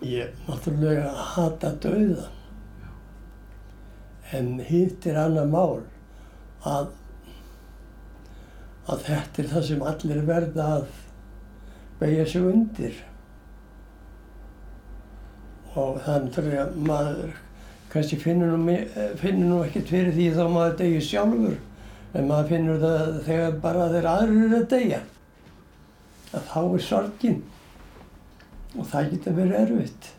Ég náttúrulega hata dauða. En hitt er annað mál að, að þetta er það sem allir verða að beigja sig undir. Og þannig að maður kannski finnur nú, finnur nú ekkert fyrir því þá maður degir sjálfur. En maður finnur það þegar bara þeir aðrir eru að deyja. Að þá er sorgin. Og það getur verið erfitt.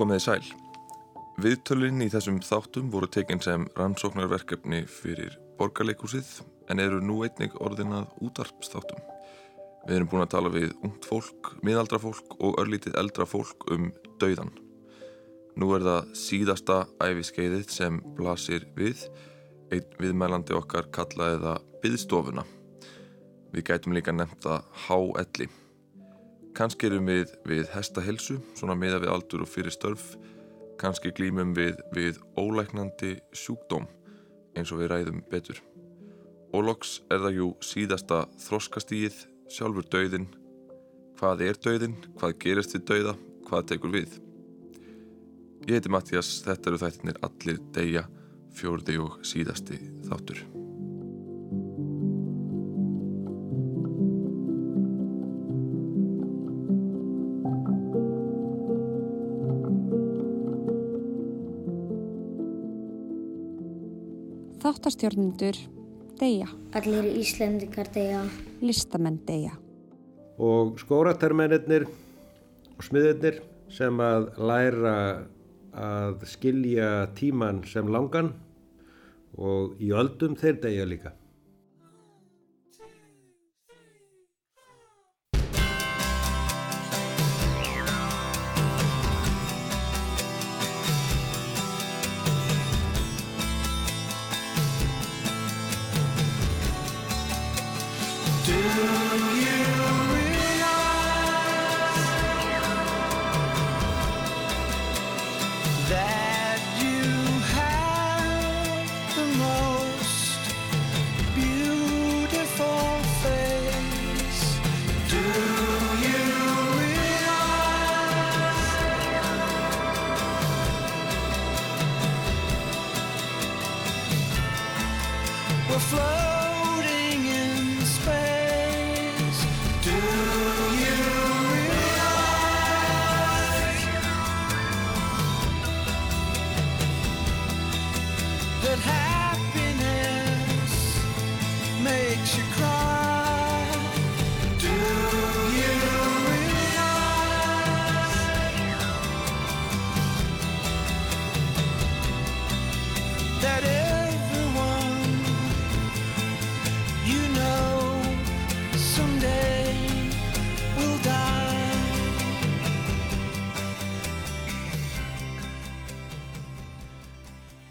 Komiði sæl. Viðtölinn í þessum þáttum voru tekinn sem rannsóknarverkefni fyrir borgarleikúsið en eru nú einnig orðinað útarpsþáttum. Við erum búin að tala við ungt fólk, miðaldra fólk og örlítið eldra fólk um dauðan. Nú er það síðasta æfiskeiðið sem blasir við, einn viðmælandi okkar kallaði það byðstofuna. Við gætum líka nefnda H.L. Kanski erum við við hestahelsu, svona miða við aldur og fyrir störf. Kanski glýmum við við ólæknandi sjúkdóm eins og við ræðum betur. Óloks er það jú síðasta þroskastíið, sjálfur dauðin. Hvað er dauðin? Hvað gerist við dauða? Hvað tekur við? Ég heiti Mattias, þetta eru þættinir Allir Deyja, fjórði og síðasti þáttur. Þáttastjórnendur deyja, Allir Íslendingar deyja. listamenn deyja. og skóratermennir og smiðirnir sem að læra að skilja tíman sem langan og í öldum þeir deyja líka.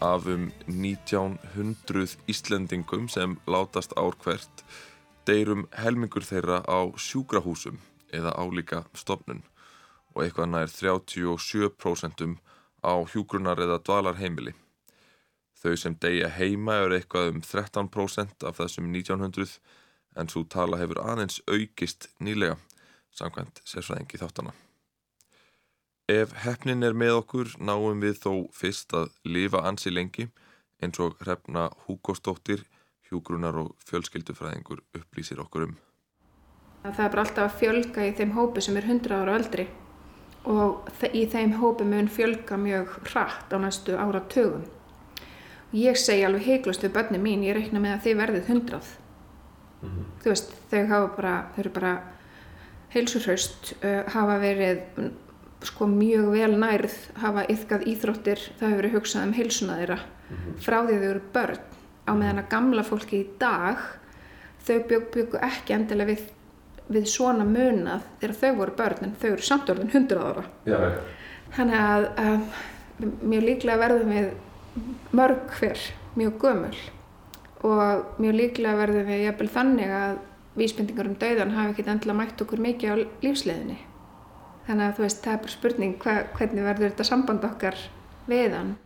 Af um 1900 Íslendingum sem látast ár hvert deyrum helmingur þeirra á sjúkrahúsum eða álíka stofnun og eitthvað nær 37% á hjúgrunar eða dvalarheimili. Þau sem deyja heima eru eitthvað um 13% af þessum 1900 en svo tala hefur aðeins aukist nýlega samkvæmt sérfræðingi þáttana. Ef hefnin er með okkur náum við þó fyrst að lifa ansi lengi eins og hrefna Húkostóttir, hjúgrunar og fjölskyldufræðingur upplýsir okkur um. að það er bara alltaf að fjölga í þeim hópi sem er 100 ára og eldri og í þeim hópi mun fjölga mjög hratt á næstu áratögum. Ég segi alveg heiklust við börnin mín, ég reikna með að þið verðið 100. Þú veist, þau hafa bara, þau eru bara heilsurhraust, uh, hafa verið mm, sko mjög vel nærð, hafa yfkað íþróttir, það hefur verið hugsað um heilsuna þeirra frá því þau eru börn á meðan að gamla fólki í dag þau bygg, byggu ekki endilega við, við svona munað þegar þau voru börn en þau eru samt orðin 100 ára. Já, Þannig að um, mjög líklega verðum við mörg hver mjög gömul og mjög líklega verðum við jafnvel þannig að vísbendingar um dauðan hafi ekkert endilega mætt okkur mikið á lífsleiðinni. Þannig að þú veist, það er bara spurning hva, hvernig verður þetta samband okkar við hann.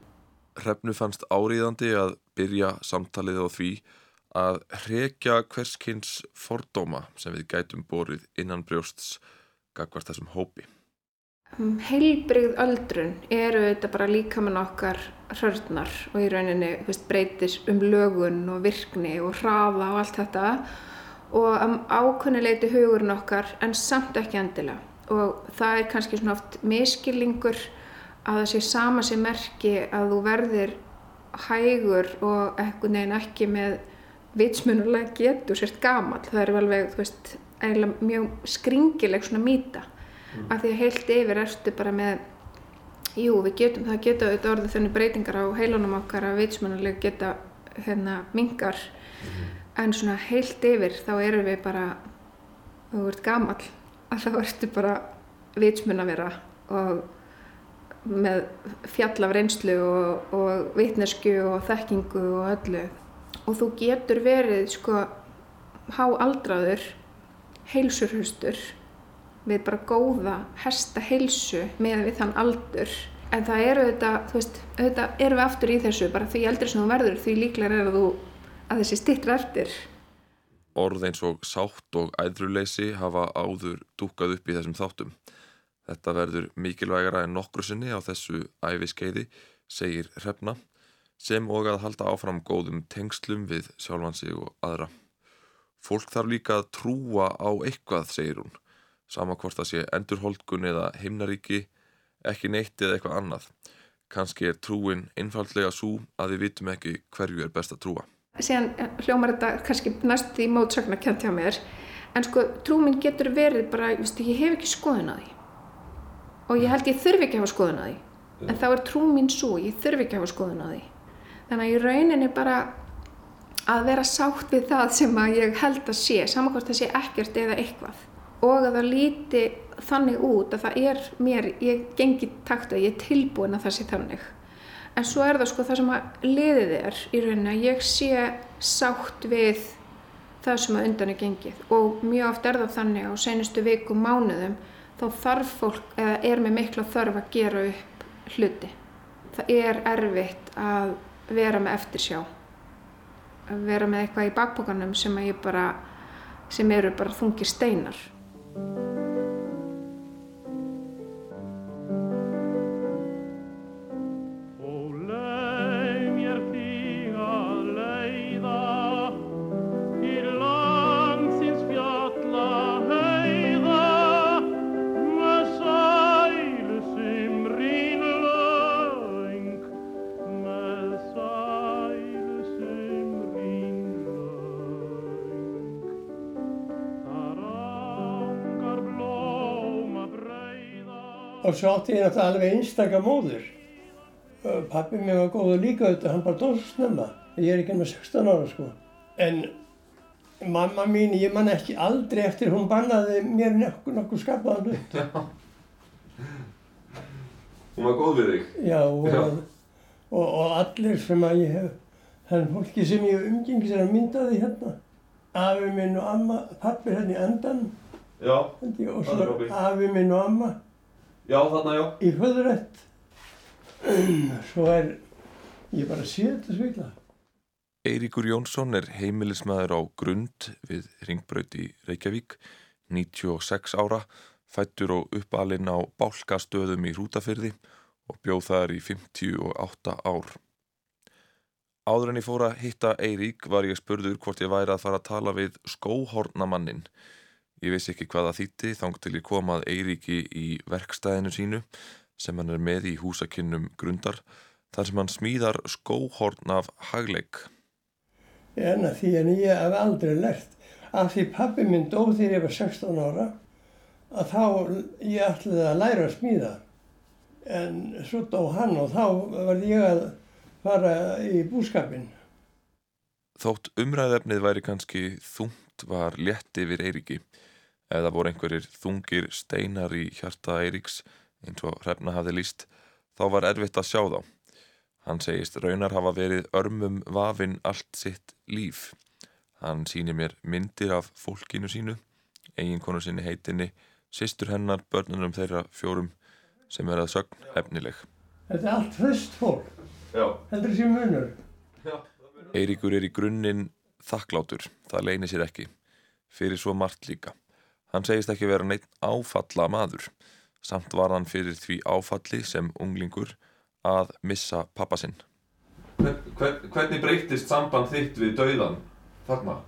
Hrefnu fannst áríðandi að byrja samtalið á því að hrekja hverskins fordóma sem við gætum borið innan brjósts gagvart þessum hópi. Heilbrigð öldrun eru þetta bara líkamann okkar hrörnar og í rauninni veist, breytis um lögun og virkni og hraða og allt þetta og um ákunnileiti hugurinn okkar en samt ekki endilega og það er kannski svona oft miskillingur að það sé sama sem merki að þú verðir hægur og einhvern veginn ekki með vitsmunulega getur sért gamall. Það er alveg, þú veist, eiginlega mjög skringileg svona mýta. Af því að heilt yfir ertu bara með jú, við getum, það geta auðvitað orðið þenni breytingar á heilunum okkar að vitsmunulega geta hérna mingar en svona heilt yfir þá erum við bara þú ert gamall að þá ertu bara vitsmun að vera og með fjall af reynslu og, og vitnesku og þekkingu og öllu. Og þú getur verið sko háaldraður heilsurhustur við bara góða hesta heilsu með við þann aldur. En það eru þetta, þú veist, auðvitað erum við aftur í þessu bara því eldri sem þú verður því líklega er að þú að þessi stittra eftir Orð eins og sátt og æðruleysi hafa áður dúkað upp í þessum þáttum. Þetta verður mikilvægara en nokkru sinni á þessu æfiskeiði, segir Hrefna, sem og að halda áfram góðum tengslum við sjálfan sig og aðra. Fólk þarf líka að trúa á eitthvað, segir hún, sama hvort það sé endurholdgun eða himnaríki, ekki neitt eða eitthvað annað. Kanski er trúin einfaldlega svo að við vitum ekki hverju er best að trúa. Síðan hljómar þetta kannski næst því mótsögna kent hjá mér en sko trú mín getur verið bara viðstu, ég hef ekki skoðun á því. Og ég held ég þurfi ekki að hafa skoðun á því. En þá er trú mín svo, ég þurfi ekki að hafa skoðun á því. Þannig að í rauninni bara að vera sátt við það sem að ég held að sé samankvæmt að sé ekkert eða eitthvað. Og að það líti þannig út að það er mér, ég gengi takt að ég er tilbúin að það sé þannig en svo er það sko það sem að liðið er í rauninni að ég sé sátt við það sem að undan er gengið. Og mjög oft er það þannig á senustu viku mánuðum þá þarf fólk eða er með mikla þörf að gera upp hluti. Það er erfitt að vera með eftirsjá. Að vera með eitthvað í bakbókanum sem bara sem eru bara þungir steinar Og svo átti ég náttúrulega alveg einstaka móður. Pappi mér var góður líka auðvitað, hann bara dóð svo snemma. Ég er ekki með 16 ára sko. En mamma mín, ég man ekki aldrei eftir hún bannaði mér nokkuð nokkuð skapaðan hlut. Hún var góð við þig. Já, og, Já. og, og allir sem að ég hef, þannig fólki sem ég umgengis er að mynda því hérna. Afi minn og amma, pappi hérna í endan, Já, afi minn og amma já þarna já. í föðurætt. Svo er, ég bara sé þetta svigla. Eiríkur Jónsson er heimilismæður á Grund við Ringbraut í Reykjavík, 96 ára, fættur og uppalinn á bálkastöðum í Hrútafyrði og bjóð þar í 58 ár. Áður en ég fór að hitta Eirík var ég spurður hvort ég væri að fara að tala við skóhornamannin. Ég vissi ekki hvað það þýtti þang til ég kom að Eiríki í verkstæðinu sínu sem hann er með í húsakinnum Grundar þar sem hann smíðar skóhorn af hagleik. En að því en ég hef aldrei lært af því pappi minn dó þegar ég var 16 ára að þá ég ætlaði að læra að smíða. En svo dó hann og þá var ég að fara í búskapin Þótt umræðefnið væri kannski þungt var létt yfir Eiríki eða voru einhverjir þungir steinar í hjarta Eiríks eins og hrefna hafði líst þá var erfitt að sjá þá. Hann segist raunar hafa verið örmum vafinn allt sitt líf. Hann sýnir mér myndir af fólkinu sínu, eiginkonu sinni heitinni, Sistur hennar, börnunum þeirra fjórum sem er að sögn efnileg. Þetta er allt hraust fólk, Já. heldur þessi munur. Eiríkur er í grunninn þakklátur, það leynir sér ekki, fyrir svo margt líka. Hann segist ekki vera neitt áfalla maður, samt var hann fyrir því áfalli sem unglingur að missa pappa sinn. Hvern, hvern, hvernig breytist samband þitt við dauðan þarna?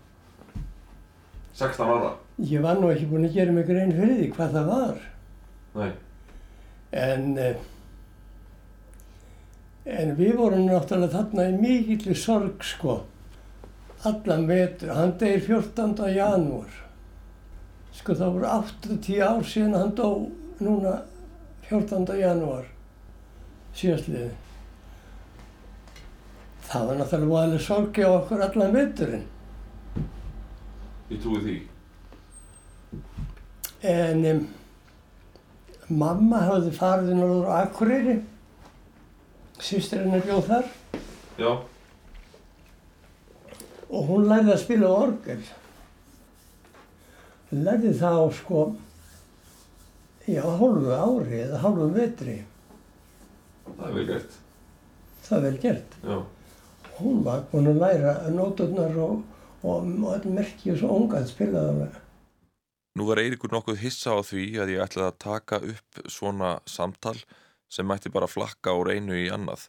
16 ára? Ég var nú ekki búinn að gera mig grein fyrir því hvað það var. Nei. En, eh, en við vorum náttúrulega þarna í mikill sorg sko. Allan vetur, hann deyr 14. janúar. Sko það voru 80 ár síðan hann dó núna 14. janúar síðastliði. Það var náttúrulega voðalega sorgi á okkur allan veturinn. Ég trúi því. En um, mamma hafði farið norður á Akureyri, sýstir hennar bjóð þar Já. og hún lærði að spila orgel. Lærði það á sko, já, hálfu ári eða hálfu vetri. Það er vel gert. Það er vel gert. Já. Hún var búin að læra nóturnar og, og, og merki og svo ungað spilaði alveg. Nú var Eiríkur nokkuð hissa á því að ég ætlaði að taka upp svona samtal sem mætti bara flakka úr einu í annað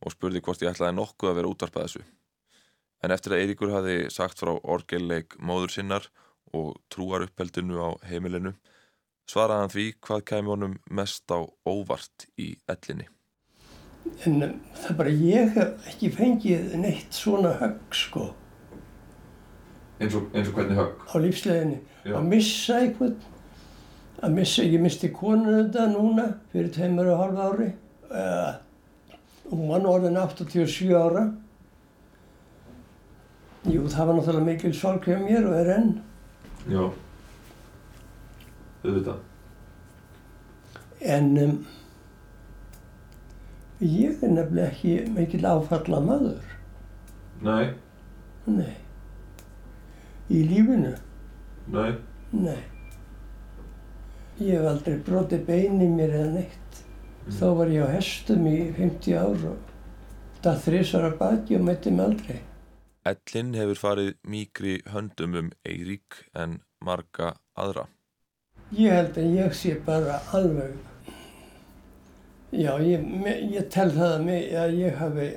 og spurði hvort ég ætlaði nokkuð að vera útvarpað þessu. En eftir að Eiríkur hafi sagt frá orgelleik móður sinnar og trúar uppheldinu á heimilinu svaraði hann því hvað kæmi honum mest á óvart í ellinni. En um, það bara ég hef ekki fengið neitt svona högg sko Eins og, eins og hvernig högg. á lífsleginni. Já. Að missa einhvern, að missa, ég misti konu þetta núna fyrir tveimur og hálf ári. Uh, hún var nú orðin 87 ára. Jú, það var náttúrulega mikil sorg hjá mér og er enn. Já. Auðvitað. En um, ég er nefnilega ekki mikil áfalla maður. Nei. Nei. Í lífinu. Nei. Nei. Ég hef aldrei brotið bein í mér eða neitt. Þá var ég á hestum í 50 ár og það þrísar að baki og mætti mig aldrei. Ellin hefur farið mýkri höndum um Eirík en marga aðra. Ég held að ég sé bara alveg, já, ég, me- ég tel það að, mig, að ég hafi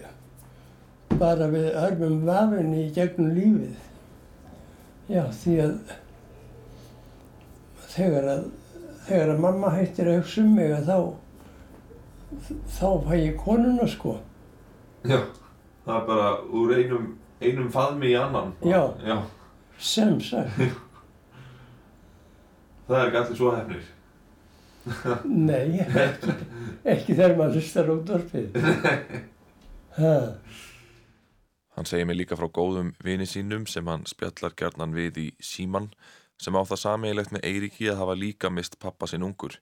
bara við örmum vafinni í gegnum lífið. Já, því að þegar að, þegar að mamma hættir að hugsa um mig að þá, þá fæ ég konuna sko. Já. Það er bara úr einum, einum faðmi í annan. Já. Já. Sem sagt, Það er ekki allir svo hefnir. nei, ekki, ekki þegar maður hlustar út orfið. Ha. Hann segir mig líka frá góðum vini sínum sem hann spjallar gjarnan við í síman sem á það sameigilegt með Eiríki að hafa líka mist pappa sinn ungur.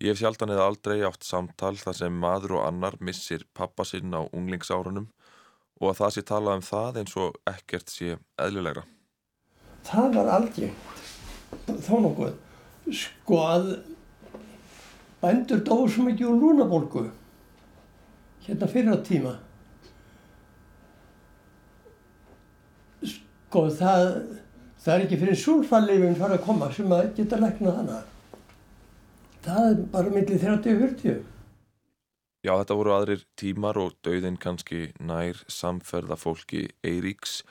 Ég hef sjaldan eða aldrei átt samtal þar sem maður og annar missir pappa sinn á unglingsárunum og að það sé talað um það eins og ekkert sé eðlilegra. Það var algengt, þó nokkuð. Sko að bændur dóu svo mikið úr lúnabólgu, hérna fyrir á tíma. Sko það, það er ekki fyrir súlfallifin fara að koma sem að geta læknað hana. Það er bara millir 30 og 40. Já, þetta voru aðrir tímar og dauðin kannski nær samferða fólki Eiríks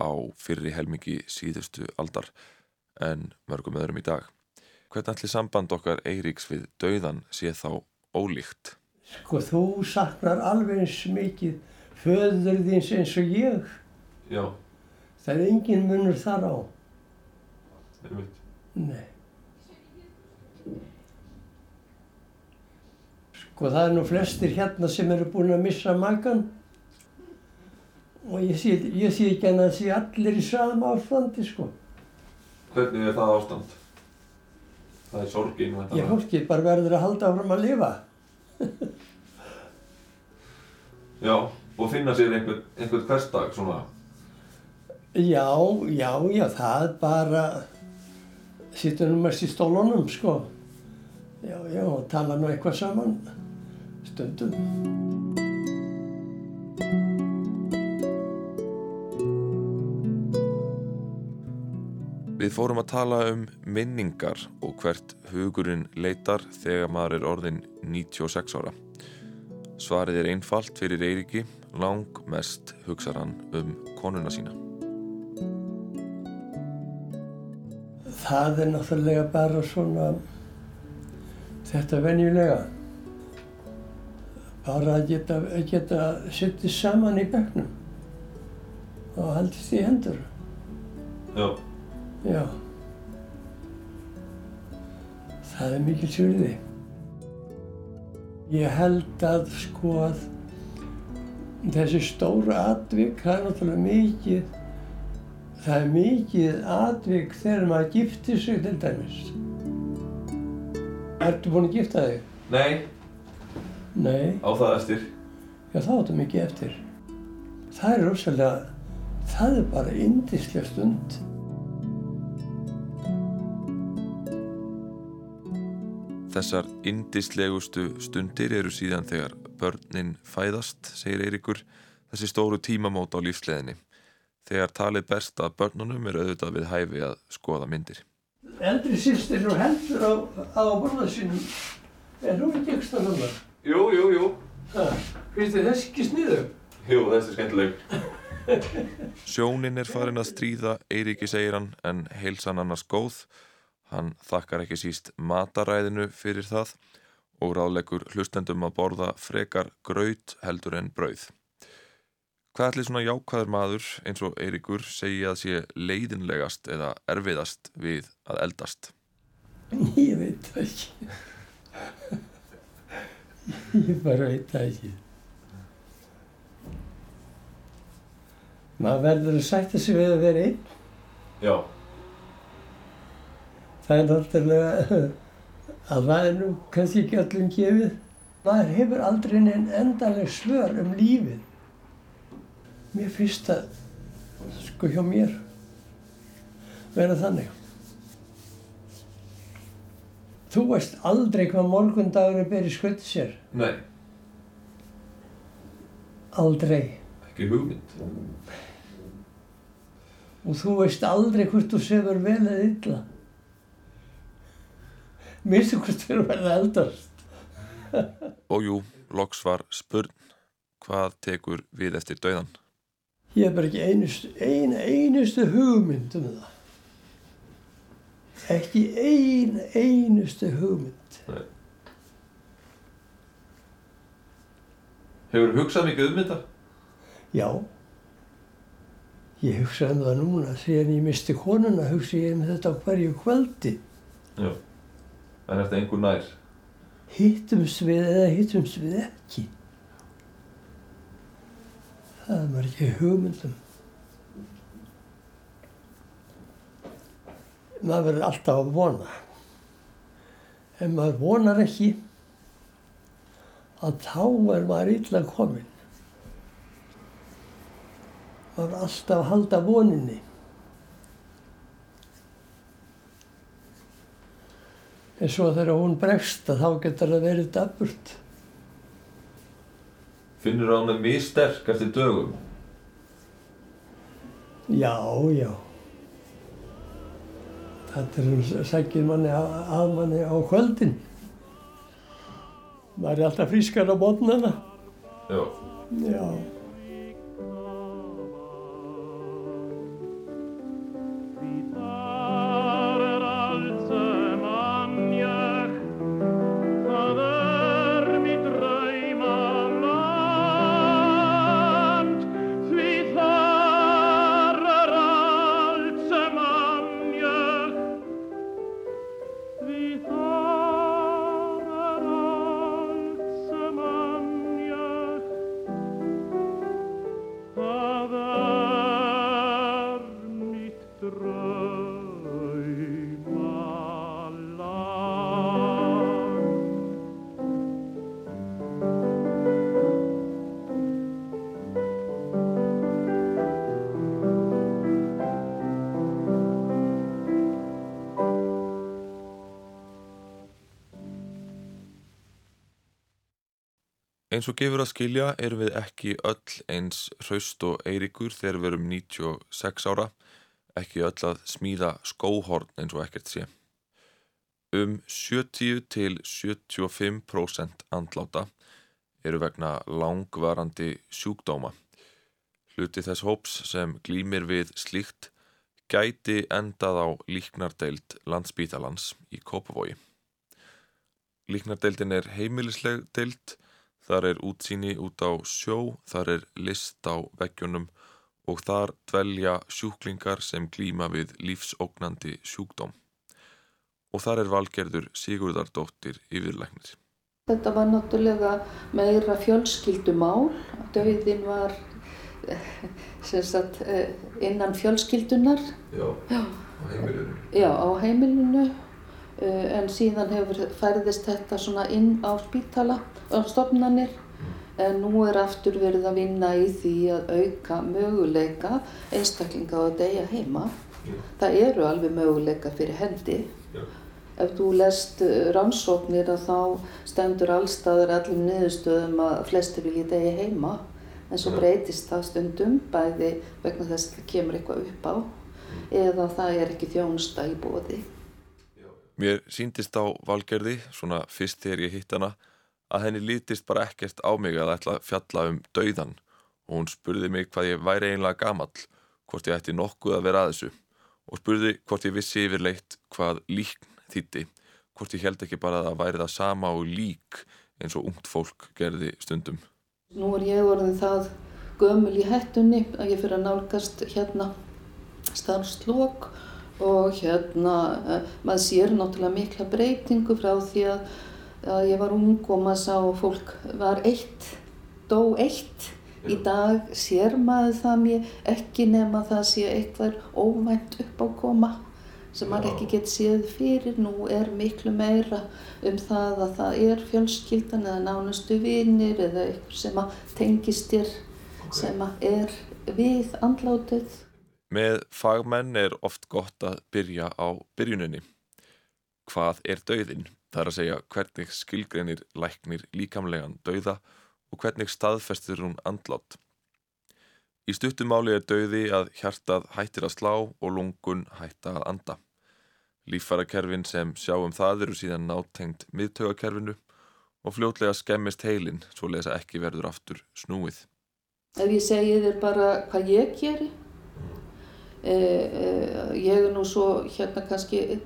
á fyrri helmingi síðustu aldar en mörgum öðrum í dag. Hvernig ætli samband okkar Eiríks við dauðan sé þá ólíkt? Sko þú saknar alveg eins mikið föður þins eins og ég. Já. Það er engin munur þar á. Einmitt. Nei. Sko það er nú flestir hérna sem eru búin að missa makan og ég sé, ég sé ekki hann að sé allir í sama ástandi sko. Hvernig er það ástand? Það er sorgin og Ég fólki bara verður að halda áfram að lifa. Já, og finna sér einhvern, einhvern hversdag svona. Já, já, já, það bara sittum nú mest í stólunum, sko. Já, já, tala nú eitthvað saman stundum. Við fórum að tala um minningar og hvert hugurinn leitar þegar maður er orðin 96 ára. Svarið er einfalt fyrir Eiriki, lang mest hugsar hann um konuna sína. Það er náttúrulega bara svona þetta venjulega. Bara að geta, geta sittið saman í bekknum og haldist í hendur. Já. Já. Það er mikil svirði. Ég held að sko að þessi stóra atvik, það er náttúrulega mikið, það er mikið atvik þegar maður giftir sig til dæmis. Ertu búinn að gifta þig? Nei, Nei, á það eftir. já þá áttu mikið eftir. Það er rosalega, það er bara yndislega stund. Þessar indislegustu stundir eru síðan þegar börnin fæðast, segir Eirikur, þessi stóru tímamót á lífsleðinni. Þegar talið berst að börnunum er auðvitað við hæfi að skoða myndir. Eldri sýstir og heldur á, á borða sínum, er hún ekki ekstra nummer? Jú, jú, jú. Finnst þið þess ekki sniðu? Jú, þessi er skemmtileg. Sjónin er farin að stríða Eiriki segir hann en heilsan annars góð. Hann þakkar ekki síst mataræðinu fyrir það og ráðleggur hlustendum að borða frekar graut heldur en brauð. Hvað ætli svona jákvæður maður eins og Eirikur segi að sé leiðinlegast eða erfiðast við að eldast? Ég veit ekki. Ég bara veit það ekki. Maður verður að sætta sig við að vera einn. Já. Það er náttúrulega að það er nú kannski ekki öllum gefið. Maður hefur aldrei neinn endaleg svör um lífið. Mér finnst það, sko hjá mér, vera þannig. Þú veist aldrei hvað morgundagur er berið skutt sér. Nei, Aldrei. ekki hugmynd. Og þú veist aldrei hvort þú sefur vel eða illa. Minnstu hvort þú verða eldast. Og jú, loks var spurn hvað tekur við eftir dauðan. Ég hef bara ekki einustu, ein, einustu hugmynd um það. Ekki ein, einustu hugmynd. Hefur hugsað mikið um þetta? Já, ég hugsa um það núna. Síðan ég misti konuna hugsa ég um þetta hverju kvöldi. Já. En eftir einhver nær? Hittumst við eða hittumst við ekki. Það er maður ekki hugmyndum. Maður verður alltaf að vona. Ef maður vonar ekki, að þá er maður illa kominn. Maður er alltaf að halda voninni. En svo þegar hún bregst að þá getur það verið dabburt. Finnur hann er mjög sterk eftir dögum? Já, já. Þetta er hún sækir manni að, að manni á kvöldin. Maður er alltaf frískar á botnana. Já. Já. Eins og gefur að skilja erum við ekki öll eins hraust og eirikur þegar við erum 96 ára, ekki öll að smíða skóhorn eins og ekkert sé. Um 70 til 75% andláta eru vegna langvarandi sjúkdóma. Hluti þess hóps sem glýmir við slíkt gæti endað á líknardeild landsbítalans í Kópavogi. Líknardeildin er heimilisleg deild, þar er útsýni út á sjó, þar er list á veggjunum og þar dvelja sjúklingar sem glýma við lífsógnandi sjúkdóm. Og þar er valgerður Sigurðardóttir yfirleiknir. Þetta var náttúrulega meira fjölskyldumál. Dauðin var sem sagt, eh, innan fjölskyldunar. Já, Já. á heimilinu. Já, á heimilinu. Eh, En síðan hefur færðist þetta svona inn á spítala, á stofnanir. En nú er aftur verið að vinna í því að auka möguleika einstaklinga á að deyja heima. Það eru alveg möguleika fyrir hendi. Ef þú lest eh, rannsóknir að þá stendur allstaðar allum niðurstöðum að flesti vilji degi heima. En svo breytist það stundum bæði vegna þess að það kemur eitthvað upp á eða það er ekki þjónusta í bóði. Mér síndist á valgerði, svona fyrst þegar ég hitt hana, að henni lítist bara ekkert á mig að ætla að fjalla um dauðan og hún spurði mig hvað ég væri einlega gamall, hvort ég ætti nokkuð að vera að þessu og spurði hvort ég vissi yfirleitt hvað líkn þýtti, hvort ég held ekki bara að það væri það sama og lík eins og ungt fólk gerði stundum. Nú er ég orðin það gömul í hettunni að ég fyrir að nálgast hérna starfslokk og hérna eh, maður sér náttúrulega mikla breytingu frá því að, að ég var ung og maður sá fólk var eitt, dó eitt. Í dag sér maður það mér ekki nema það sé eitthvað óvænt upp á koma sem maður ekki getur séð fyrir. Nú er miklu meira um það að það er fjölskyldan eða nánustu vinir eða eitthvað sem að tengist þér sem að er við andlátið. Með fagmenn er oft gott að byrja á byrjuninni. Hvað er dauðin? Það er að segja hvernig skilgreinir læknir líkamlegan dauða og hvernig staðfestir hún andlátt. Í stuttumáli er dauði að hjartað hættir að slá og lungun hætta að anda. Líffærakerfin sem sjáum það eru síðan nátengt miðtaugakerfinu og fljótlega skemmist heilin svo lesa ekki verður aftur snúið. Ef ég segi þér bara hvað ég geri, e, ég er nú svo hérna kannski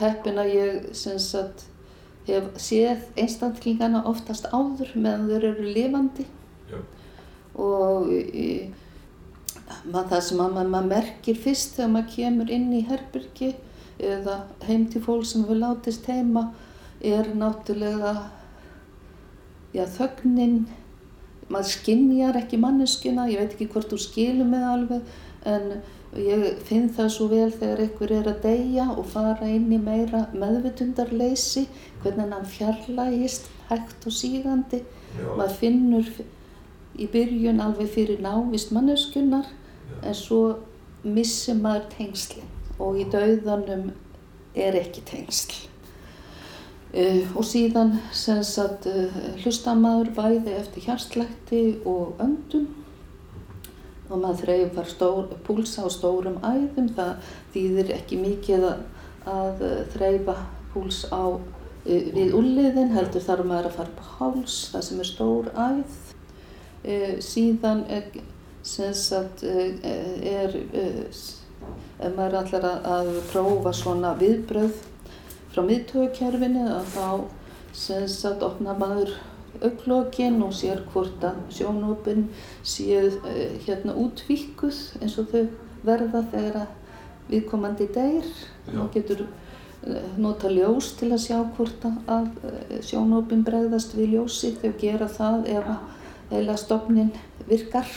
heppin að ég sagt hef séð einstaklingana oftast áður meðan þeir eru lifandi Já. og e, mað, það sem að maður, maður merkir fyrst þegar maður kemur inn í herbyrgi eða heim til fólk sem hefur látist heima er náttúrulega já, þögnin maður skinjar ekki manneskuna, ég veit ekki hvort þú skilur með alveg en ég finn það svo vel þegar einhver er að deyja og fara inn í meira meðvitundarleysi, hvernig hann fjarlægist hægt og sígandi. Maður finnur í byrjun alveg fyrir návist manneskunar en svo missir maður tengslinn og í dauðanum er ekki tengsl. Uh, og síðan sem sagt uh, hlustamaður bæði eftir hjarslætti og öndun og maður þreifar stór, púlsa á stórum æðum, það þýðir ekki mikið að, að uh, þreifa púls á uh, við úrliðin, heldur þarf maður að fara på háls, það sem er stór æð. Uh, síðan er, sagt, er, ef maður ætlar að, að prófa svona viðbröð frá miðtögukerfinu að þá sagt opna maður auglokkin og sér hvort að sjónópin séu uh, hérna útvíkuð eins og þau verða þegar að viðkomandi deyr. Maður getur uh, nota ljós til að sjá hvort að uh, sjónópin bregðast við ljósi. Þau gera það ef að heila stofnin virkar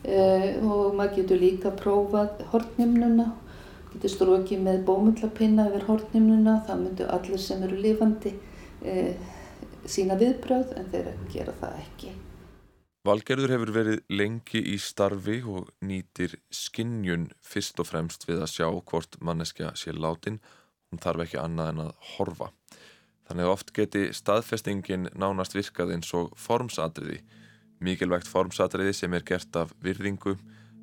og maður getur líka prófað hortnimnuna getur strókið með bómullapinna yfir hortnimnuna, það myndu allir sem eru lifandi e, sína viðbröð en þeir gera það ekki. Valgerður hefur verið lengi í starfi og nýtir skinnjun fyrst og fremst við að sjá hvort manneskja sé látin, hún þarf ekki annað en að horfa. Þannig að oft geti staðfestingin nánast virkað eins og formsatriði, mikilvægt formsatriði sem er gert af virðingu,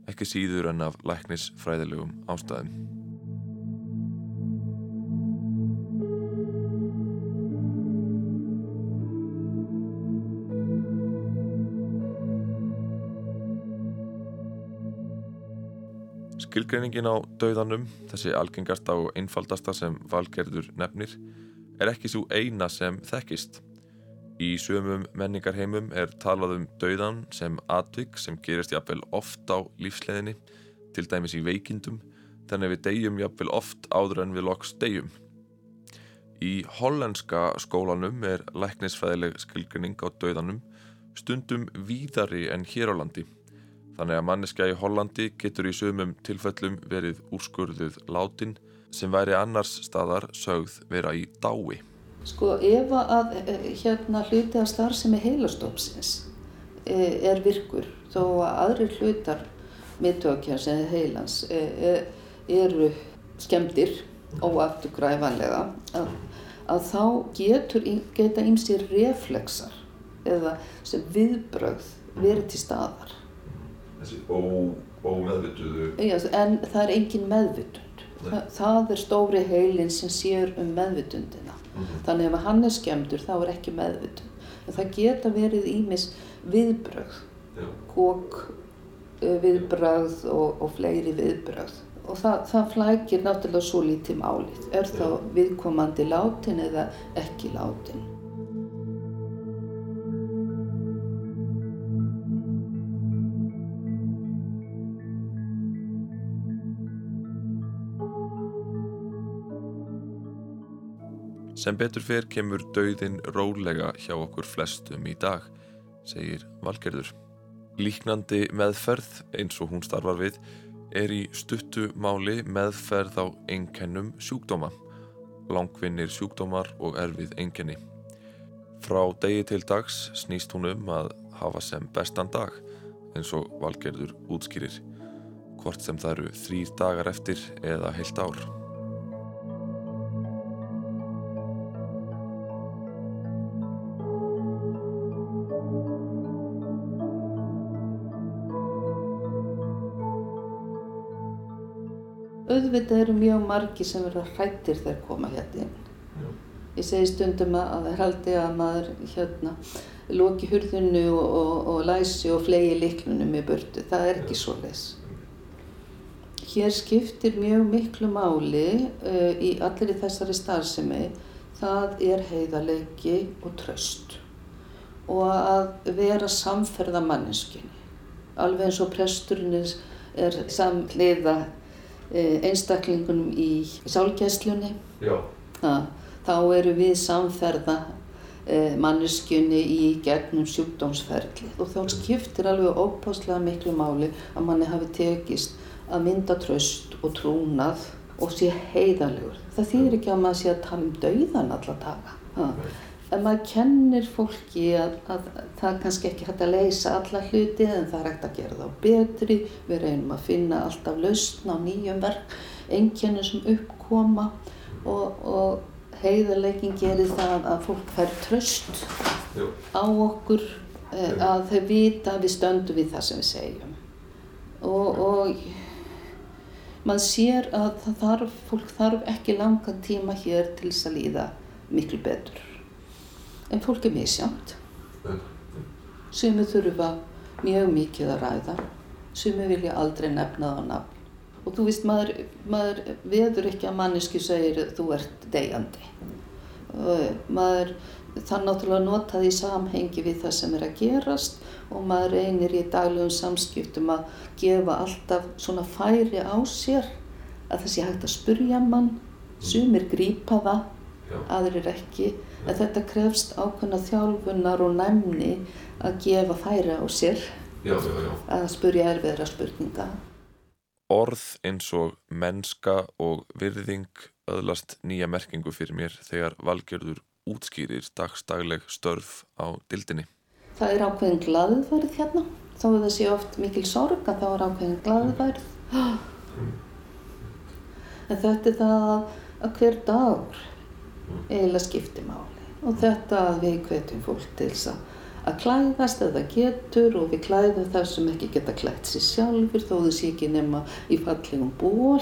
ekki síður en af læknisfræðilegum ástæðum. Skilgreiningin á dauðanum, þessi algengasta og einfaldasta sem valgerður nefnir, er ekki svo eina sem þekkist. Í sömum menningarheimum er talað um dauðan sem atvik sem gerist jafnvel oft á lífsleðinni, til dæmis í veikindum, þannig við deyjum jafnvel oft áður en við loks deyjum. Í hollenska skólanum er læknisfræðileg skilgrinning á dauðanum stundum víðari en hér á landi. Þannig að manneskja í Hollandi getur í sömum tilfellum verið úrskurðuð látin sem væri annars staðar sögð vera í dái. Sko ef að eh, hérna hluti af starfsemi heilastópsins eh, er virkur þó að aðrir hlutar miðtökjars eða heilans eh, eru skemmtir óafturgræfanlega að, að þá getur, geta ýmsir reflexar eða sem viðbrögð verið til staðar. Þessi ómeðvituðu Já, en það er engin meðvitund. Þa, það er stóri heilin sem sér um meðvitundina. Þannig ef hann er skemmtur þá er ekki meðvitund. En það geta verið ímis viðbrögð, Já. kók viðbrögð og, og fleiri viðbrögð. Og það, það flækir náttúrulega svo lítið málið. Er þá viðkomandi látin eða ekki látin? Sem betur fer kemur dauðin rólega hjá okkur flestum í dag, segir Valgerður. Líknandi meðferð eins og hún starfar við er í stuttu máli meðferð á einkennum sjúkdóma, langvinnir sjúkdómar og erfið einkenni. Frá degi til dags snýst hún um að hafa sem bestan dag eins og Valgerður útskýrir, hvort sem það eru þrýr dagar eftir eða heilt ár. Auðvitað eru mjög margi sem verða hrættir þegar koma hérna inn. Ég segi stundum að það er haldið að maður hérna loki hurðinu og, og, og læsi og flegi liklunum í burtu. Það er ekki svo leis. Hér skiptir mjög miklu máli uh, í allir í þessari starfsemi. Það er heiðarleiki og tröst og að vera samferða manneskinni. Alveg eins og presturinn er, samliða einstaklingunum í sálgæslunni. Já. Það, þá eru við samferða eh, manneskjunni í gegnum sjúkdómsferli og þá skiptir alveg ópáslega miklu máli að manni hafi tekist að mynda tröst og trúnað og sé heiðalegur. Það þýðir ekki að maður sé að tala um dauðan alla daga. En maður kennir fólki að, að það er kannski ekki hægt að leysa alla hluti en það er hægt að gera þá betri. Við reynum að finna alltaf lausn á nýjum verk, einkennum sem uppkoma og, og heiðarleikin gerir það að fólk fær tröst Jú. á okkur eh, að þau vita að við stöndum við það sem við segjum. Og, og maður sér að þarf, fólk þarf ekki langan tíma hér til þess að líða miklu betur. En fólk er misjámt. Sumi þurfa mjög mikið að ræða. Sumi vilja aldrei nefna það á nafn. Og þú veist, maður, maður veður ekki að manneski segir þú ert deyjandi. Og Maður þarf náttúrulega nota því samhengi við það sem er að gerast og maður reynir í daglegum samskiptum að gefa alltaf svona færi á sér að það sé hægt að spurja mann, sumir grípa það, aðrir ekki, en þetta krefst ákveðna þjálfunar og næmni að gefa færi á sér Já, já, já. að spurja erfiðra spurninga. Orð eins og mennska og virðing öðlast nýja merkingu fyrir mér þegar valgjörður útskýrir dagstagleg störf á dildinni. Það er ákveðin glaðverð hérna, þó að það sé oft mikil sorg að þá er ákveðin glaðverð. En þetta er það að, að hver dagur eiginlega skiptir máli. og þetta að við hvetjum fólk til þess að klæðast eða getur og við klæðum það sem ekki geta klætt sér sjálfur þó sé ekki nema í fallegum ból,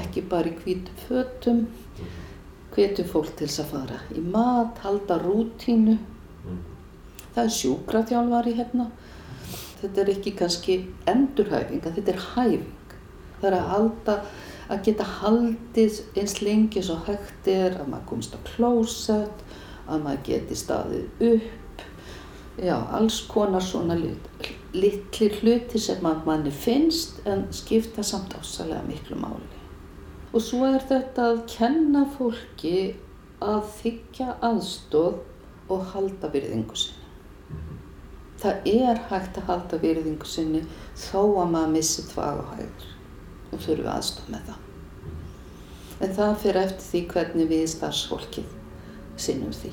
ekki bara í hvítum fötum. Hvetjum fólk til þess að fara í mat, halda rútínu. Það er sjúkraþjálfari hérna. Þetta er ekki kannski endurhæfing, en þetta er hæfing. Það er að halda, að geta haldið eins lengi svo hægt er, að maður komst á klósett, að maður geti staðið upp, já, alls konar svona lit, litli hluti sem að manni finnst en skipta samt ásalega miklu máli. Og svo er þetta að kenna fólki að þykja aðstóð og halda virðingu sinni. Það er hægt að halda virðingu sinni þó að maður missi tvag og hægur og þurfi aðstóð með það. En það fyrir eftir því hvernig við starfsfólkið sinnum því.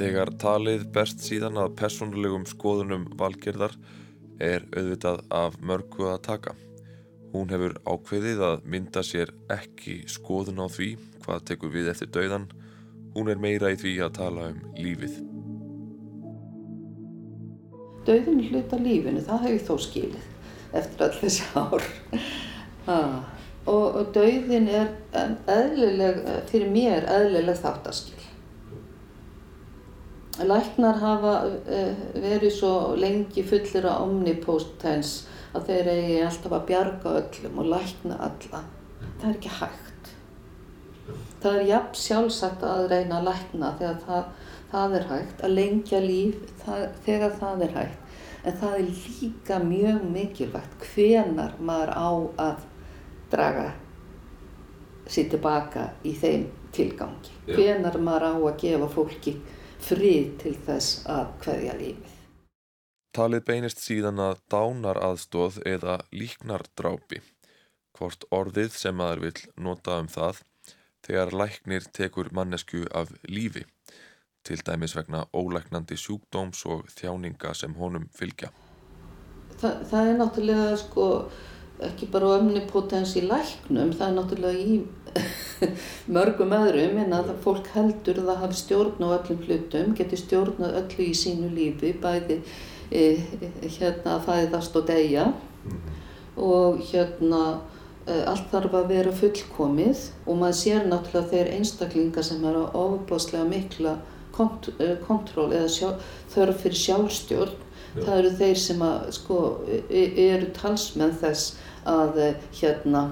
Þegar talið berst síðan að personulegum skoðunum valgerðar er auðvitað af mörgu að taka. Hún hefur ákveðið að mynda sér ekki skoðun á því hvað tekur við eftir dauðan. Hún er meira í því að tala um lífið. Dauðin hluta lífinu, það hef ég þó skilið eftir all þessi ár. Ah. Og, og dauðin er eðlileg, fyrir mér eðlileg þáttaskil. Læknar hafa uh, verið svo lengi fullir af omnipotens að þeir eigi alltaf að bjarga öllum og lækna alla. Það er ekki hægt. Það er jafn sjálfsagt að reyna að lækna þegar það, það er hægt, að lengja líf það, þegar það er hægt. En það er líka mjög mikilvægt hvenar maður á að draga sér tilbaka í þeim tilgangi. Hvenar maður á að gefa fólki frið til þess að hverja lífið. Talið beinist síðan að dánar aðstóð eða líknardrápi, hvort orðið sem maður vill nota um það þegar læknir tekur mannesku af lífi, til dæmis vegna ólæknandi sjúkdóms og þjáninga sem honum fylgja. Þa, það er náttúrulega sko ekki bara omnipotens í læknum, það er náttúrulega í mörgum öðrum en að fólk heldur að það hafi stjórn á öllum hlutum, geti stjórnað öllu í sínu lífi, bæði e, hérna að fæðast og deyja. Og hérna e, allt þarf að vera fullkomið og maður sér náttúrulega þeir einstaklingar sem eru ofubáslega mikla kont e, kontról eða sjá, þörf fyrir sjálfstjórn, það eru þeir sem að, sko, e, eru talsmenn þess að hérna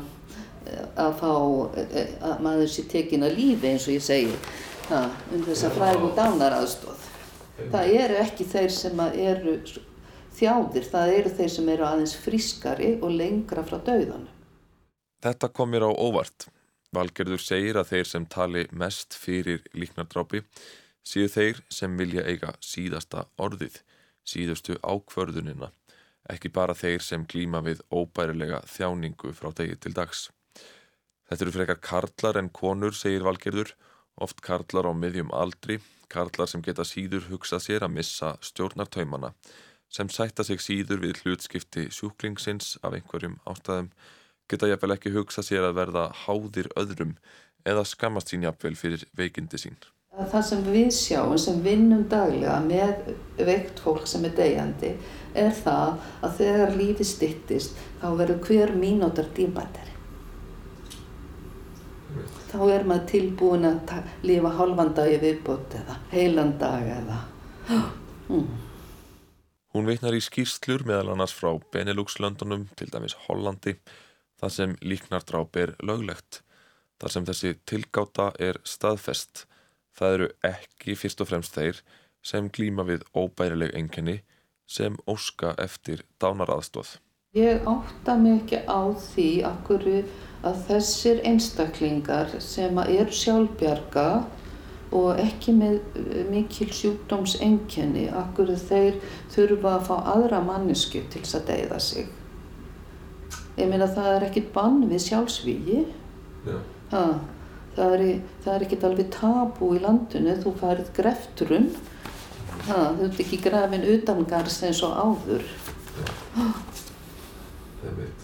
að fá að maður sé tekin að lífi eins og ég segi ha, um þess að frægu dánaraðstóð. Það eru ekki þeir sem eru þjáðir, það eru þeir sem eru aðeins frískari og lengra frá dauðanum. Þetta kom mér á óvart. Valgerður segir að þeir sem tali mest fyrir líknardrápi séu þeir sem vilja eiga síðasta orðið, síðustu ákvörðunina, ekki bara þeir sem glíma við óbærilega þjáningu frá degi til dags. Þetta eru frekar karlar en konur, segir Valgerður, oft karlar á miðjum aldri, karlar sem geta síður hugsað sér að missa stjórnartaumana, sem sætta sig síður við hlutskipti sjúklingsins af einhverjum ástæðum, geta jafnvel ekki hugsað sér að verða háðir öðrum eða skammast sín jafnvel fyrir veikindi sín. Það sem við sjáum, sem vinnum daglega með veikt fólk sem er deyjandi, er það að þegar lífi styttist, þá verður hver mínútar dýmbættari. Þá er maður tilbúin að lifa hálfan dag í viðbót eða heilan dag eða... Mm. Hún veitnar í skýrslur meðal annars frá Benelux-löndunum, til dæmis Hollandi, þar sem líknardráp er löglegt, þar sem þessi tilgáta er staðfest. Það eru ekki fyrst og fremst þeir sem glíma við óbærileg enginni sem óska eftir dánaraðstóð. Ég átta ekki á því akkur að þessir einstaklingar sem eru sjálfbjarga og ekki með eh, mikil sjúkdómsengjani, akkur þeir þurfa að fá aðra mannesku til þess að deyða sig. Ég meina það er ekkit bann við sjálfsvígi. Já. Ha, það er, það er ekkit alveg tabú í landinu, þú færið grefturinn Ha, þú ert ekki grafin utangars eins og áður. Einmitt.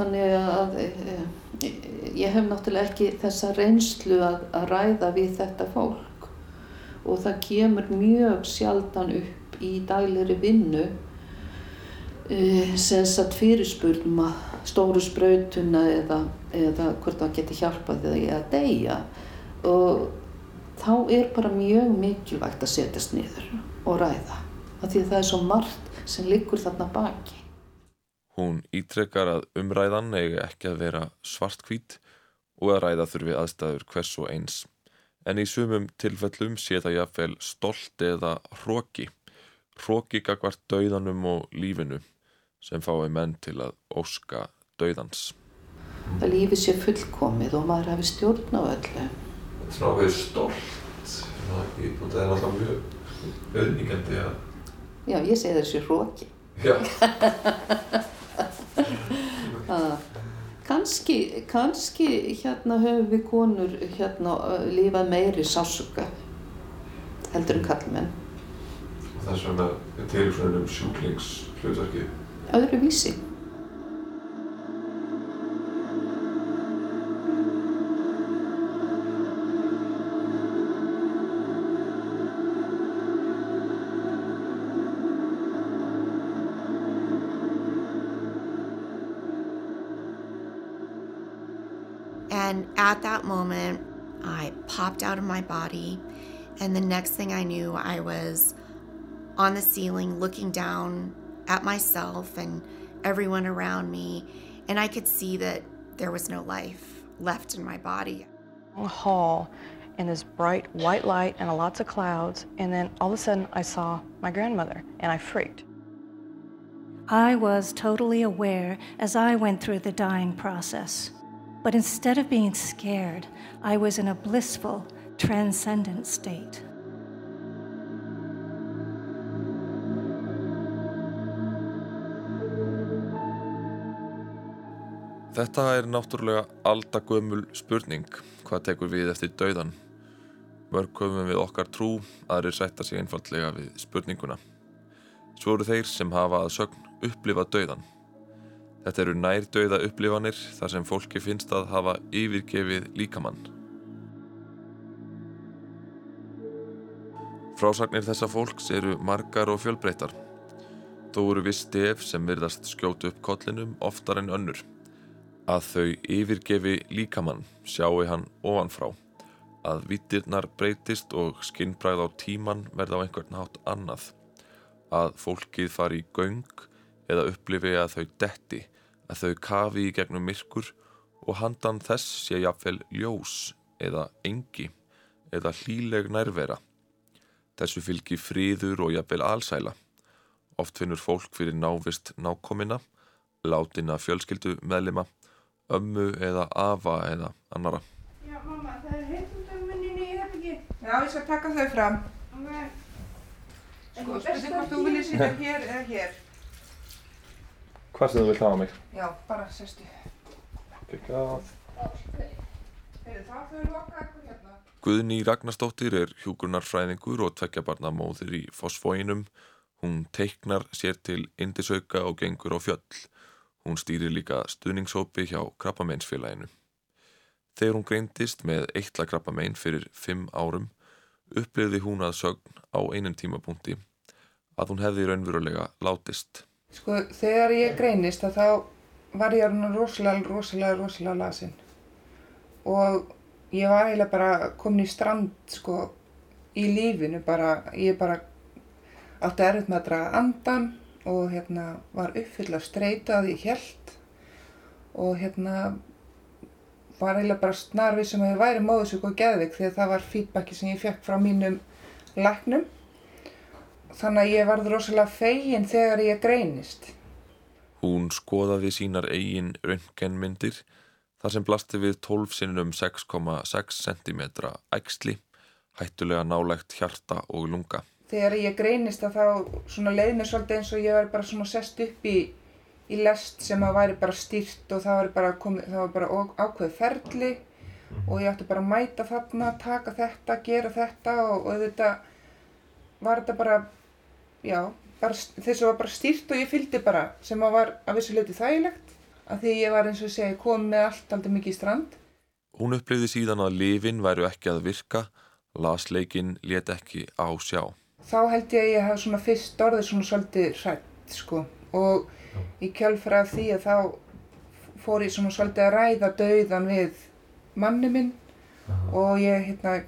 Þannig að e, e, ég hef náttúrulega ekki þessa reynslu að, að ræða við þetta fólk. Og það kemur mjög sjaldan upp í daglegri vinnu e, sem satt fyrirspurnum að stóru sprautuna eða, eða hvort það geti hjálpað því að deyja. Og þá er bara mjög mikilvægt að setjast niður og ræða. Af því að það er svo margt sem liggur þarna baki. Hún ítrekkar að umræðan eigi ekki að vera svartkvít og að ræða þurfi aðstæður hvers og eins. En í sumum tilfellum sé það jáfnvel stolt eða hróki. Hróki gagvart dauðanum og lífinu sem fái menn til að óska dauðans. að lífið sé fullkomið og maður hafi stjórn á öllu. Þetta er svona stolt. Svona, ég, og það er alltaf mjög að... Já, ég segi þessi hróki. Já, Kanski, kannski hérna höfum við konur hérna uh, lifað meiri sásuga heldur en kallmenn. og það er svona tilvísunin um sjúklingshlutverki. Öðru vísi. At that moment, I popped out of my body. And the next thing I knew, I was on the ceiling looking down at myself and everyone around me. And I could see that there was no life left in my body. A hall and this bright white light and lots of clouds. And then all of a sudden, I saw my grandmother and I freaked. I was totally aware as I went through the dying process. But instead of being scared, I was in a blissful, transcendent state. Þetta er náttúrulega aldagömmul spurning, hvað tekur við eftir dauðan? Mörg höfum við okkar trú, aðrir sætta sig einfallega við spurninguna. Svo eru þeir sem hafa að sögn upplifað dauðan. Þetta eru nær dauða upplifanir þar sem fólki finnst að hafa yfirgefið líkamann. Frásagnir þessa fólks eru margar og fjölbreytar. Þó eru viss stef sem virðast skjótu upp kollinum oftar en önnur. Að þau yfirgefi líkamann sjáu hann ofanfrá. Að vittirnar breytist og skinnbræð á tíman verða á einhvern hátt annað. Að fólkið fari í göng eða upplifi að þau detti, að þau kafi í gegnum myrkur og handan þess sé jafnvel ljós eða engi eða hlíleg nærvera. Þessu fylgi fríður og jafnvel alsæla. Oft finnur fólk fyrir návist nákomina, látina fjölskyldu meðlima, ömmu eða afa eða annara. Já, mamma, það er heitundamenninni í herbyggi. Já, ég skal taka þau fram. Sko, spurning hvort þú viljið sitja hér eða hér. Hvað sem þú vilt hafa mig? Já, bara sestu. Gekkað. Heyrðu, þá þau loka ykkur hérna. Guðný Ragnarsdóttir er hjúgrunarfræðingur og tveggjabarna móðir í Fossfóinum. Hún teiknar sér til indisauka og gengur á fjöll. Hún stýrir líka stuðningshópi hjá krabbameinsfélaginu. Þegar hún greindist með eitla krabbamein fyrir fimm árum upplifði hún að sögn á einum tímapunkti að hún hefði raunverulega látist. Sko, þegar ég greinist að þá var ég orðin rosalega, rosalega, rosalega lasin. Og ég var eiginlega bara komin í strand, sko, í lífinu bara, ég bara átti erfitt með að draga andan og hérna var uppfyll að streyta að ég held og hérna var eiginlega bara snarvið sem að ég væri móðsök og geðvik því að það var feedbacki sem ég fekk frá mínum læknum. Þannig að ég varð rosalega fegin þegar ég greinist. Hún skoðaði sínar eigin röntgenmyndir þar sem blasti við 12 sinnum 6,6 cm æxli, hættulega nálægt hjarta og lunga. Þegar ég greinist að þá svona leið mér svolítið eins og ég var bara sest upp í, í lest sem að væri bara stýrt og það var bara, komið, það var bara ákveðið ferli og ég átti bara að mæta þarna, taka þetta, gera þetta og, og þetta var þetta bara, já, bara, þess að var bara stýrt og ég fylgdi bara sem að var að vissu leiti þægilegt að því ég var eins og ég segi komið með allt aldrei mikið í strand. Hún upplifði síðan að lifin væru ekki að virka, lasleikin let ekki á sjá. Þá held ég að ég hef svona fyrst orðið svona svolítið hrætt sko og í kjálfra af því að þá fór ég svona svolítið að ræða dauðan við manni minn og ég hérna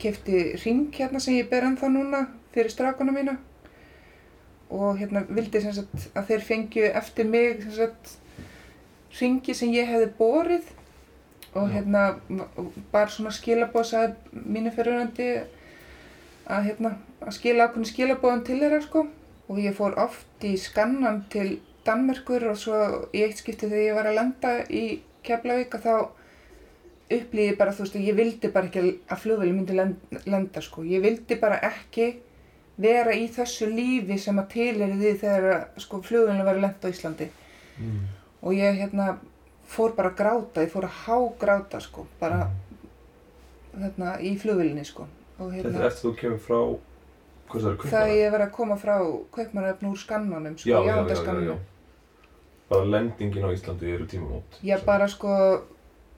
kefti ring hérna sem ég ber ennþá núna fyrir strákuna mína og hérna vildi sem sagt að þeir fengju eftir mig sem sagt ringi sem ég hefði borið og hérna bara svona skilabóðsaði mínu fyrirhandi að hérna að skila ákveðin skilabóðan til þeirra sko. Og ég fór oft í skannan til Danmerkur og svo í eitt skipti þegar ég var að landa í Keflavík að þá upplýði bara þú veist ég vildi bara ekki að flugveli myndi lenda sko. Ég vildi bara ekki vera í þessu lífi sem að til er því þegar sko flugvelinu var lenda á Íslandi Mm. og ég hérna fór bara að gráta, ég fór að hágráta sko, bara hérna í flugvilinni sko og Þetta er hérna eftir þú kemur frá, það ég verið að koma frá kaupmannöfn úr skannanum sko, Já, já, já. Bara lendingin á Íslandi eru tímamót. Já, bara sko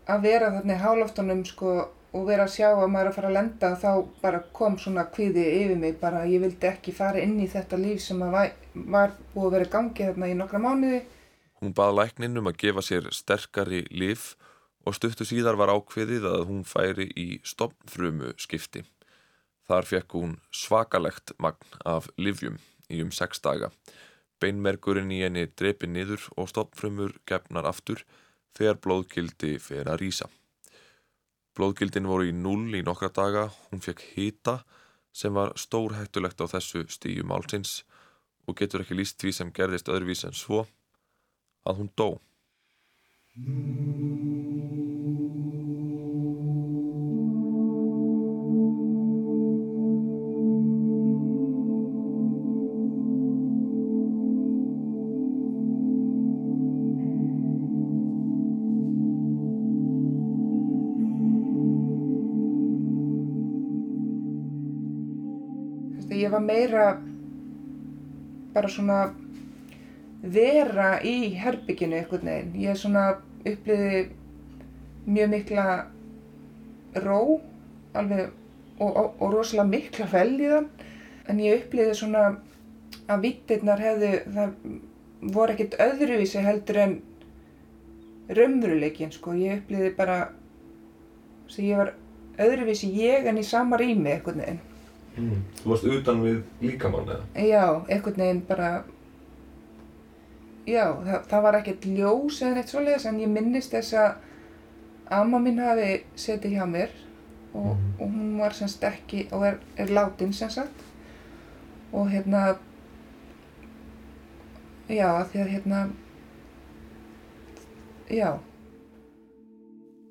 að vera þarna í hálóftunum sko og vera að sjá að maður er að fara að lenda þá bara kom svona kvíði yfir mig bara að ég vildi ekki fara inn í þetta líf sem var, var búið að vera í gangi þarna í nokkra mánuði Hún bað læknin um að gefa sér sterkari lif og stuttu síðar var ákveðið að hún færi í stopnfrumu skipti. Þar fekk hún svakalegt magn af livjum í um sex daga. Beinmergurinn í henni drepi niður og stopnfrumur gefnar aftur þegar blóðgildi fer að rýsa. Blóðgildin voru í null í nokkra daga, hún fekk hita sem var stórhættulegt á þessu stíu málsins og getur ekki líst því sem gerðist öðruvís en svo að hún dó. Ég var meira bara svona vera í herbygginu einhvern veginn. Ég svona uppliði mjög mikla ró alveg og, og, og rosalega mikla veljiðan en ég uppliði svona að vittirnar hefðu, það voru ekkert öðruvísi heldur en raunveruleikin sko. Ég uppliði bara, þess að ég var öðruvísi ég en í sama rými einhvern veginn. Mm. Þú varst utan við líkamann eða? Já, einhvern veginn bara, já, það, það var ekkert ljós eða neitt svoleiðis en ég minnist þess að amma mín hafi setið hjá mér og, og hún var semst ekki, og er, er látin sem sagt og hérna, já, því að hérna, já,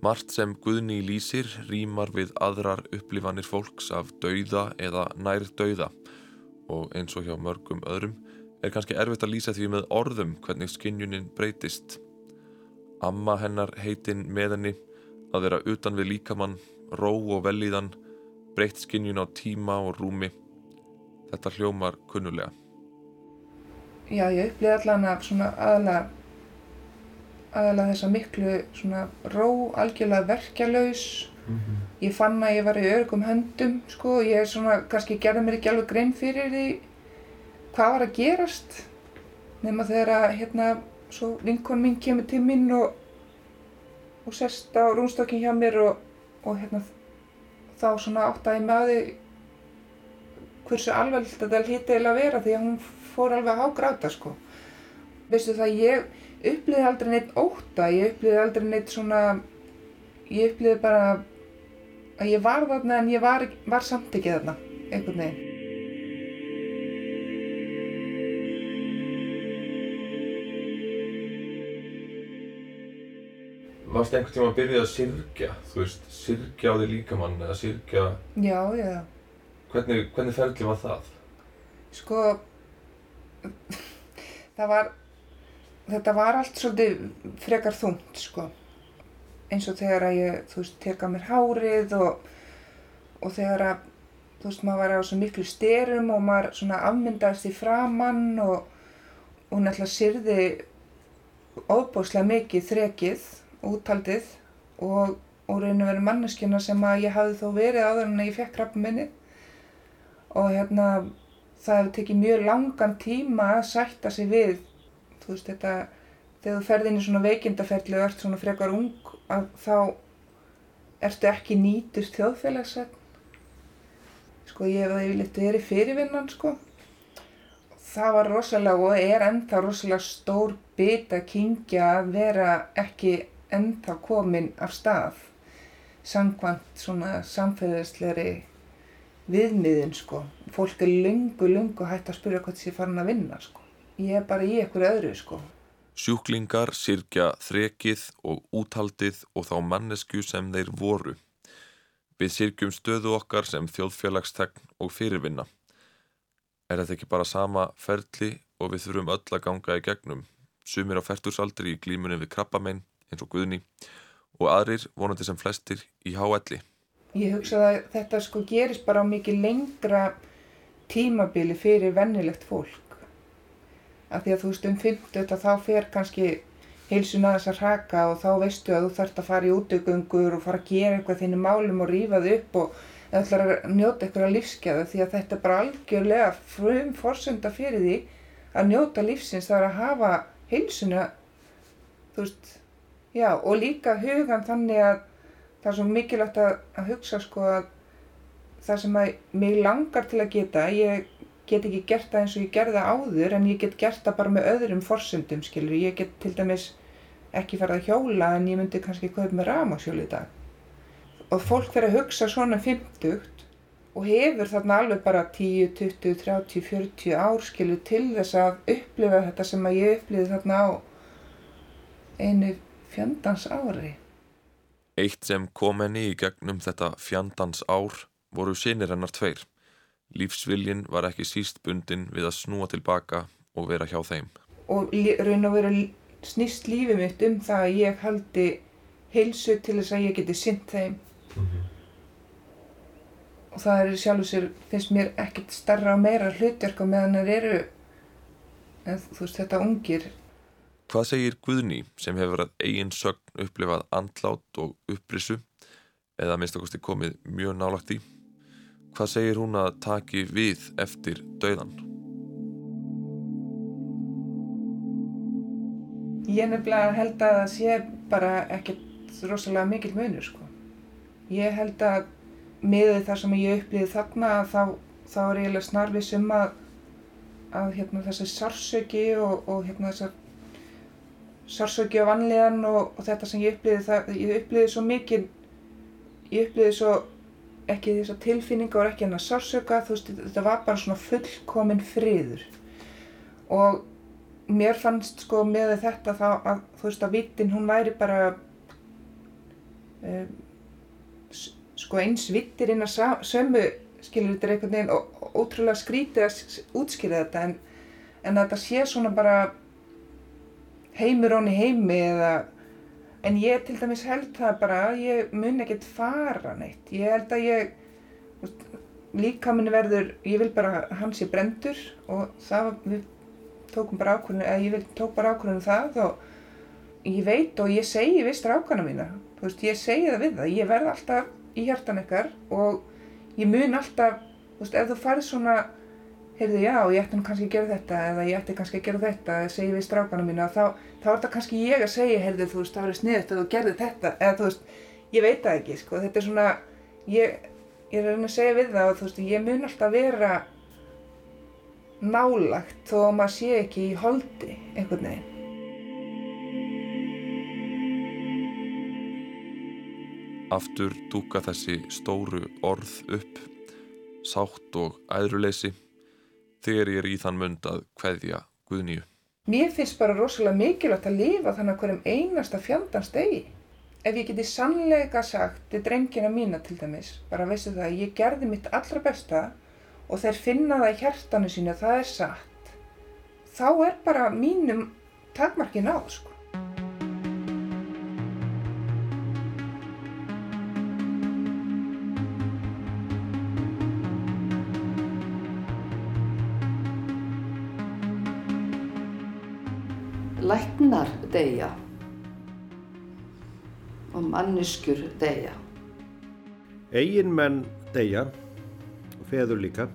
Margt sem Guðni lýsir rýmar við aðrar upplifanir fólks af dauða eða nær dauða og eins og hjá mörgum öðrum er kannski erfitt að lýsa því með orðum hvernig skinjunin breytist. Amma hennar heitin með henni að vera utan við líkamann, ró og velíðan, breytt skinjun á tíma og rúmi. Þetta hljómar kunnulega. já, ég upplýði allan af svona aðalega aðalega þessa miklu svona ró, algjörlega verkjalaus. Ég fann að ég var í örgum höndum sko, ég svona kannski gerði mér ekki alveg grein fyrir því hvað var að gerast nema þegar að hérna svo vinkon mín kemur til mín og og sest á rúnstokkin hjá mér og, og hérna þá svona áttaði því hversu alveg þetta hlýtti eiginlega að vera því að hún fór alveg að hágráta sko. Veistu það ég upplýði aldrei neitt ótta ég upplýði aldrei neitt svona ég upplýði bara að ég var þarna en ég var, var samt ekki þarna einhvern veginn Varst einhvern tíma að byrja að syrgja, þú veist, syrgja á því líkamann eða syrgja, já, já, hvernig, hvernig ferli var það? sko það var þetta var allt svolítið frekar þungt sko. Eins og þegar að ég, þú veist, teka mér hárið og, og þegar að þú veist, maður var á svo miklu styrum og maður svona afmyndaðist í framann og, og náttúrulega syrði óbúslega mikið þrekið, úthaldið og, og raun og verið manneskjuna sem að ég hafði þó verið áður en ég fekk krabba minni. Og hérna það hefur tekið mjög langan tíma að sætta sig við þú veist þetta þegar þú ferð inn í svona veikindaferli og ert svona frekar ung að þá ertu ekki nýtust þjóðfélagsvegn sko ég hef það yfirleitt verið fyrirvinnan sko. Það var rosalega og er ennþá rosalega stór bit að kingja að vera ekki ennþá komin af stað samkvæmt svona samfélagslegri viðmiðin sko. Fólk er lungu lungu hægt að spyrja hvað þessi farin að vinna sko ég er bara í einhverju öðru sko Sjúklingar sirkja þrekið og úthaldið og þá mannesku sem þeir voru. Við sirkjum stöðu okkar sem þjóðfélagstegn og fyrirvinna. Er þetta ekki bara sama ferli og við þurfum öll að ganga í gegnum, sumir á færtursaldri í glímunum við krabbamein eins og guðni og aðrir vonandi sem flestir í háelli. Ég hugsa að þetta sko gerist bara á mikið lengra tímabili fyrir vennilegt fólk. Af því að þú veist um 50 þá fer kannski heilsun að þess að raka og þá veistu að þú þarfst að fara í útökungur og fara að gera eitthvað þínu málum og rífa þau upp og ætlar að njóta eitthvað lífskeða því að þetta er bara algjörlega frum forsönda fyrir því að njóta lífsins það er að hafa heilsuna þú veist, já og líka hugan þannig að það er svo mikilvægt að, að hugsa sko að það sem að mig langar til að geta, ég get ekki gert það eins og ég gerði áður en ég get gert það bara með öðrum forsöndum skilur, ég get til dæmis ekki farið að hjóla en ég myndi kannski kaupa með ramasjóli í dag. Og fólk fyrir að hugsa svona 50 og hefur þarna alveg bara 10, 20, 30, 40 ár skilur til þess að upplifa þetta sem að ég upplifi þarna á einu fjandans ári. Eitt sem kom henni í gegnum þetta fjandans ár voru sinir hennar tveir Lífsviljin var ekki síst bundin við að snúa tilbaka og vera hjá þeim. Og raun og veru snýst lífið mitt um það að ég haldi heilsu til þess að ég geti synt þeim. Mm -hmm. Og það er sjálf og sér, finnst mér ekkert starra og meira hlutverk og meðan það eru, en, þú veist, þetta ungir. Hvað segir Guðni sem hefur að eigin sögn upplifað andlát og upprissu eða minnst okkursti komið mjög nálagt í? Hvað segir hún að taki við eftir dauðan? Ég nefnilega held að það sé bara ekkert rosalega mikil munur sko. Ég held að miðið þar sem ég upplýði þarna þá, þá er ég alveg snarvis um að, að hérna, þessi sársöki og, og hérna, þessar sársöki á vanlíðan og, og þetta sem ég upplýði það, ég upplýði svo mikil, ég upplýði svo ekki þess að tilfinninga og ekki hann að sársöka, þú veist, þetta var bara svona fullkominn friður. Og mér fannst sko með þetta þá að þú veist að vittin hún væri bara um, sko eins vittir inn að sömu skilur þetta einhvern veginn og ótrúlega skrítið að útskýra þetta en, en þetta sé svona bara heimur honni heimi eða En ég til dæmis held það bara ég mun ekkert fara neitt. Ég held að ég, líka minni verður, ég vil bara að hann sé brendur og það, við tókum bara ákvörðinu, eða ég vil, tók bara ákvörðinu um það og ég veit og ég segi við strákana mína, þú veist, ég segi það við það, ég verð alltaf í hjartan ykkar og ég mun alltaf, þú veist, ef þú farið svona heyrðu já, ég ætti nú kannski að gera þetta eða ég ætti kannski að gera þetta segi við strákana mína þá, þá er þetta kannski ég að segja heyrðu þú veist, það verður sniðist að þú gerði þetta eða þú veist, ég veit það ekki sko, þetta er svona ég, ég er að segja við það og þú veist, ég mun alltaf vera nálagt þó að maður sé ekki í holdi einhvern veginn. Aftur dúka þessi stóru orð upp sátt og æðruleysi þegar ég er í þann mund að hveðja Guðnýju. Mér finnst bara rosalega mikilvægt að lifa þannig að hverjum einasta fjandans degi. Ef ég geti sannleika sagt til drengina mína til dæmis, bara veistu það að ég gerði mitt allra besta og þeir finna það í hjertanu sínu að það er satt, þá er bara mínum takmarkin á, sko. Læknar deyja og manneskjur deyja. Egin menn deyja, og feður líka,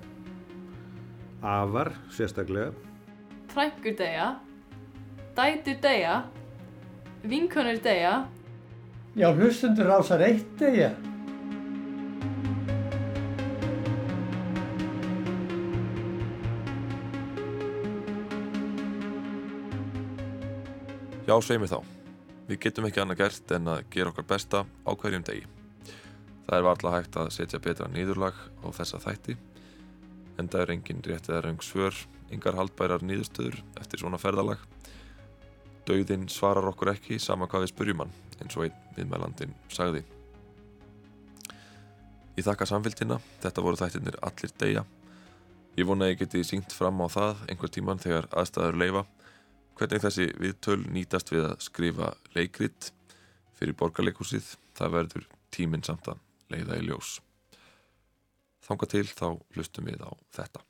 afar sérstaklega, frængur deyja, dætur deyja, vinkonur deyja, Já, hlustundur rásar eitt degja. Já, við þá. Við getum ekki annað gert en að gera okkar besta á hverjum degi. Það er varla hægt að setja betra nýðurlag á þessa þætti en það er engin rétt eða röng svör, yngar haldbærar nýðustöður eftir svona ferðalag. Dauðin svarar okkur ekki sama hvað við spurjum hann, eins og einn viðmælandin sagði. Ég þakka samfélgina, þetta voru þættirnir allir deyja. Ég vona að ég geti sínt fram á það einhver tíman þegar aðstæður leifa hvernig þessi viðtöl nýtast við að skrifa leikrit fyrir borgarleikúsið, það verður tíminn samt að leiða í ljós. Þanga til þá hlustum við á þetta.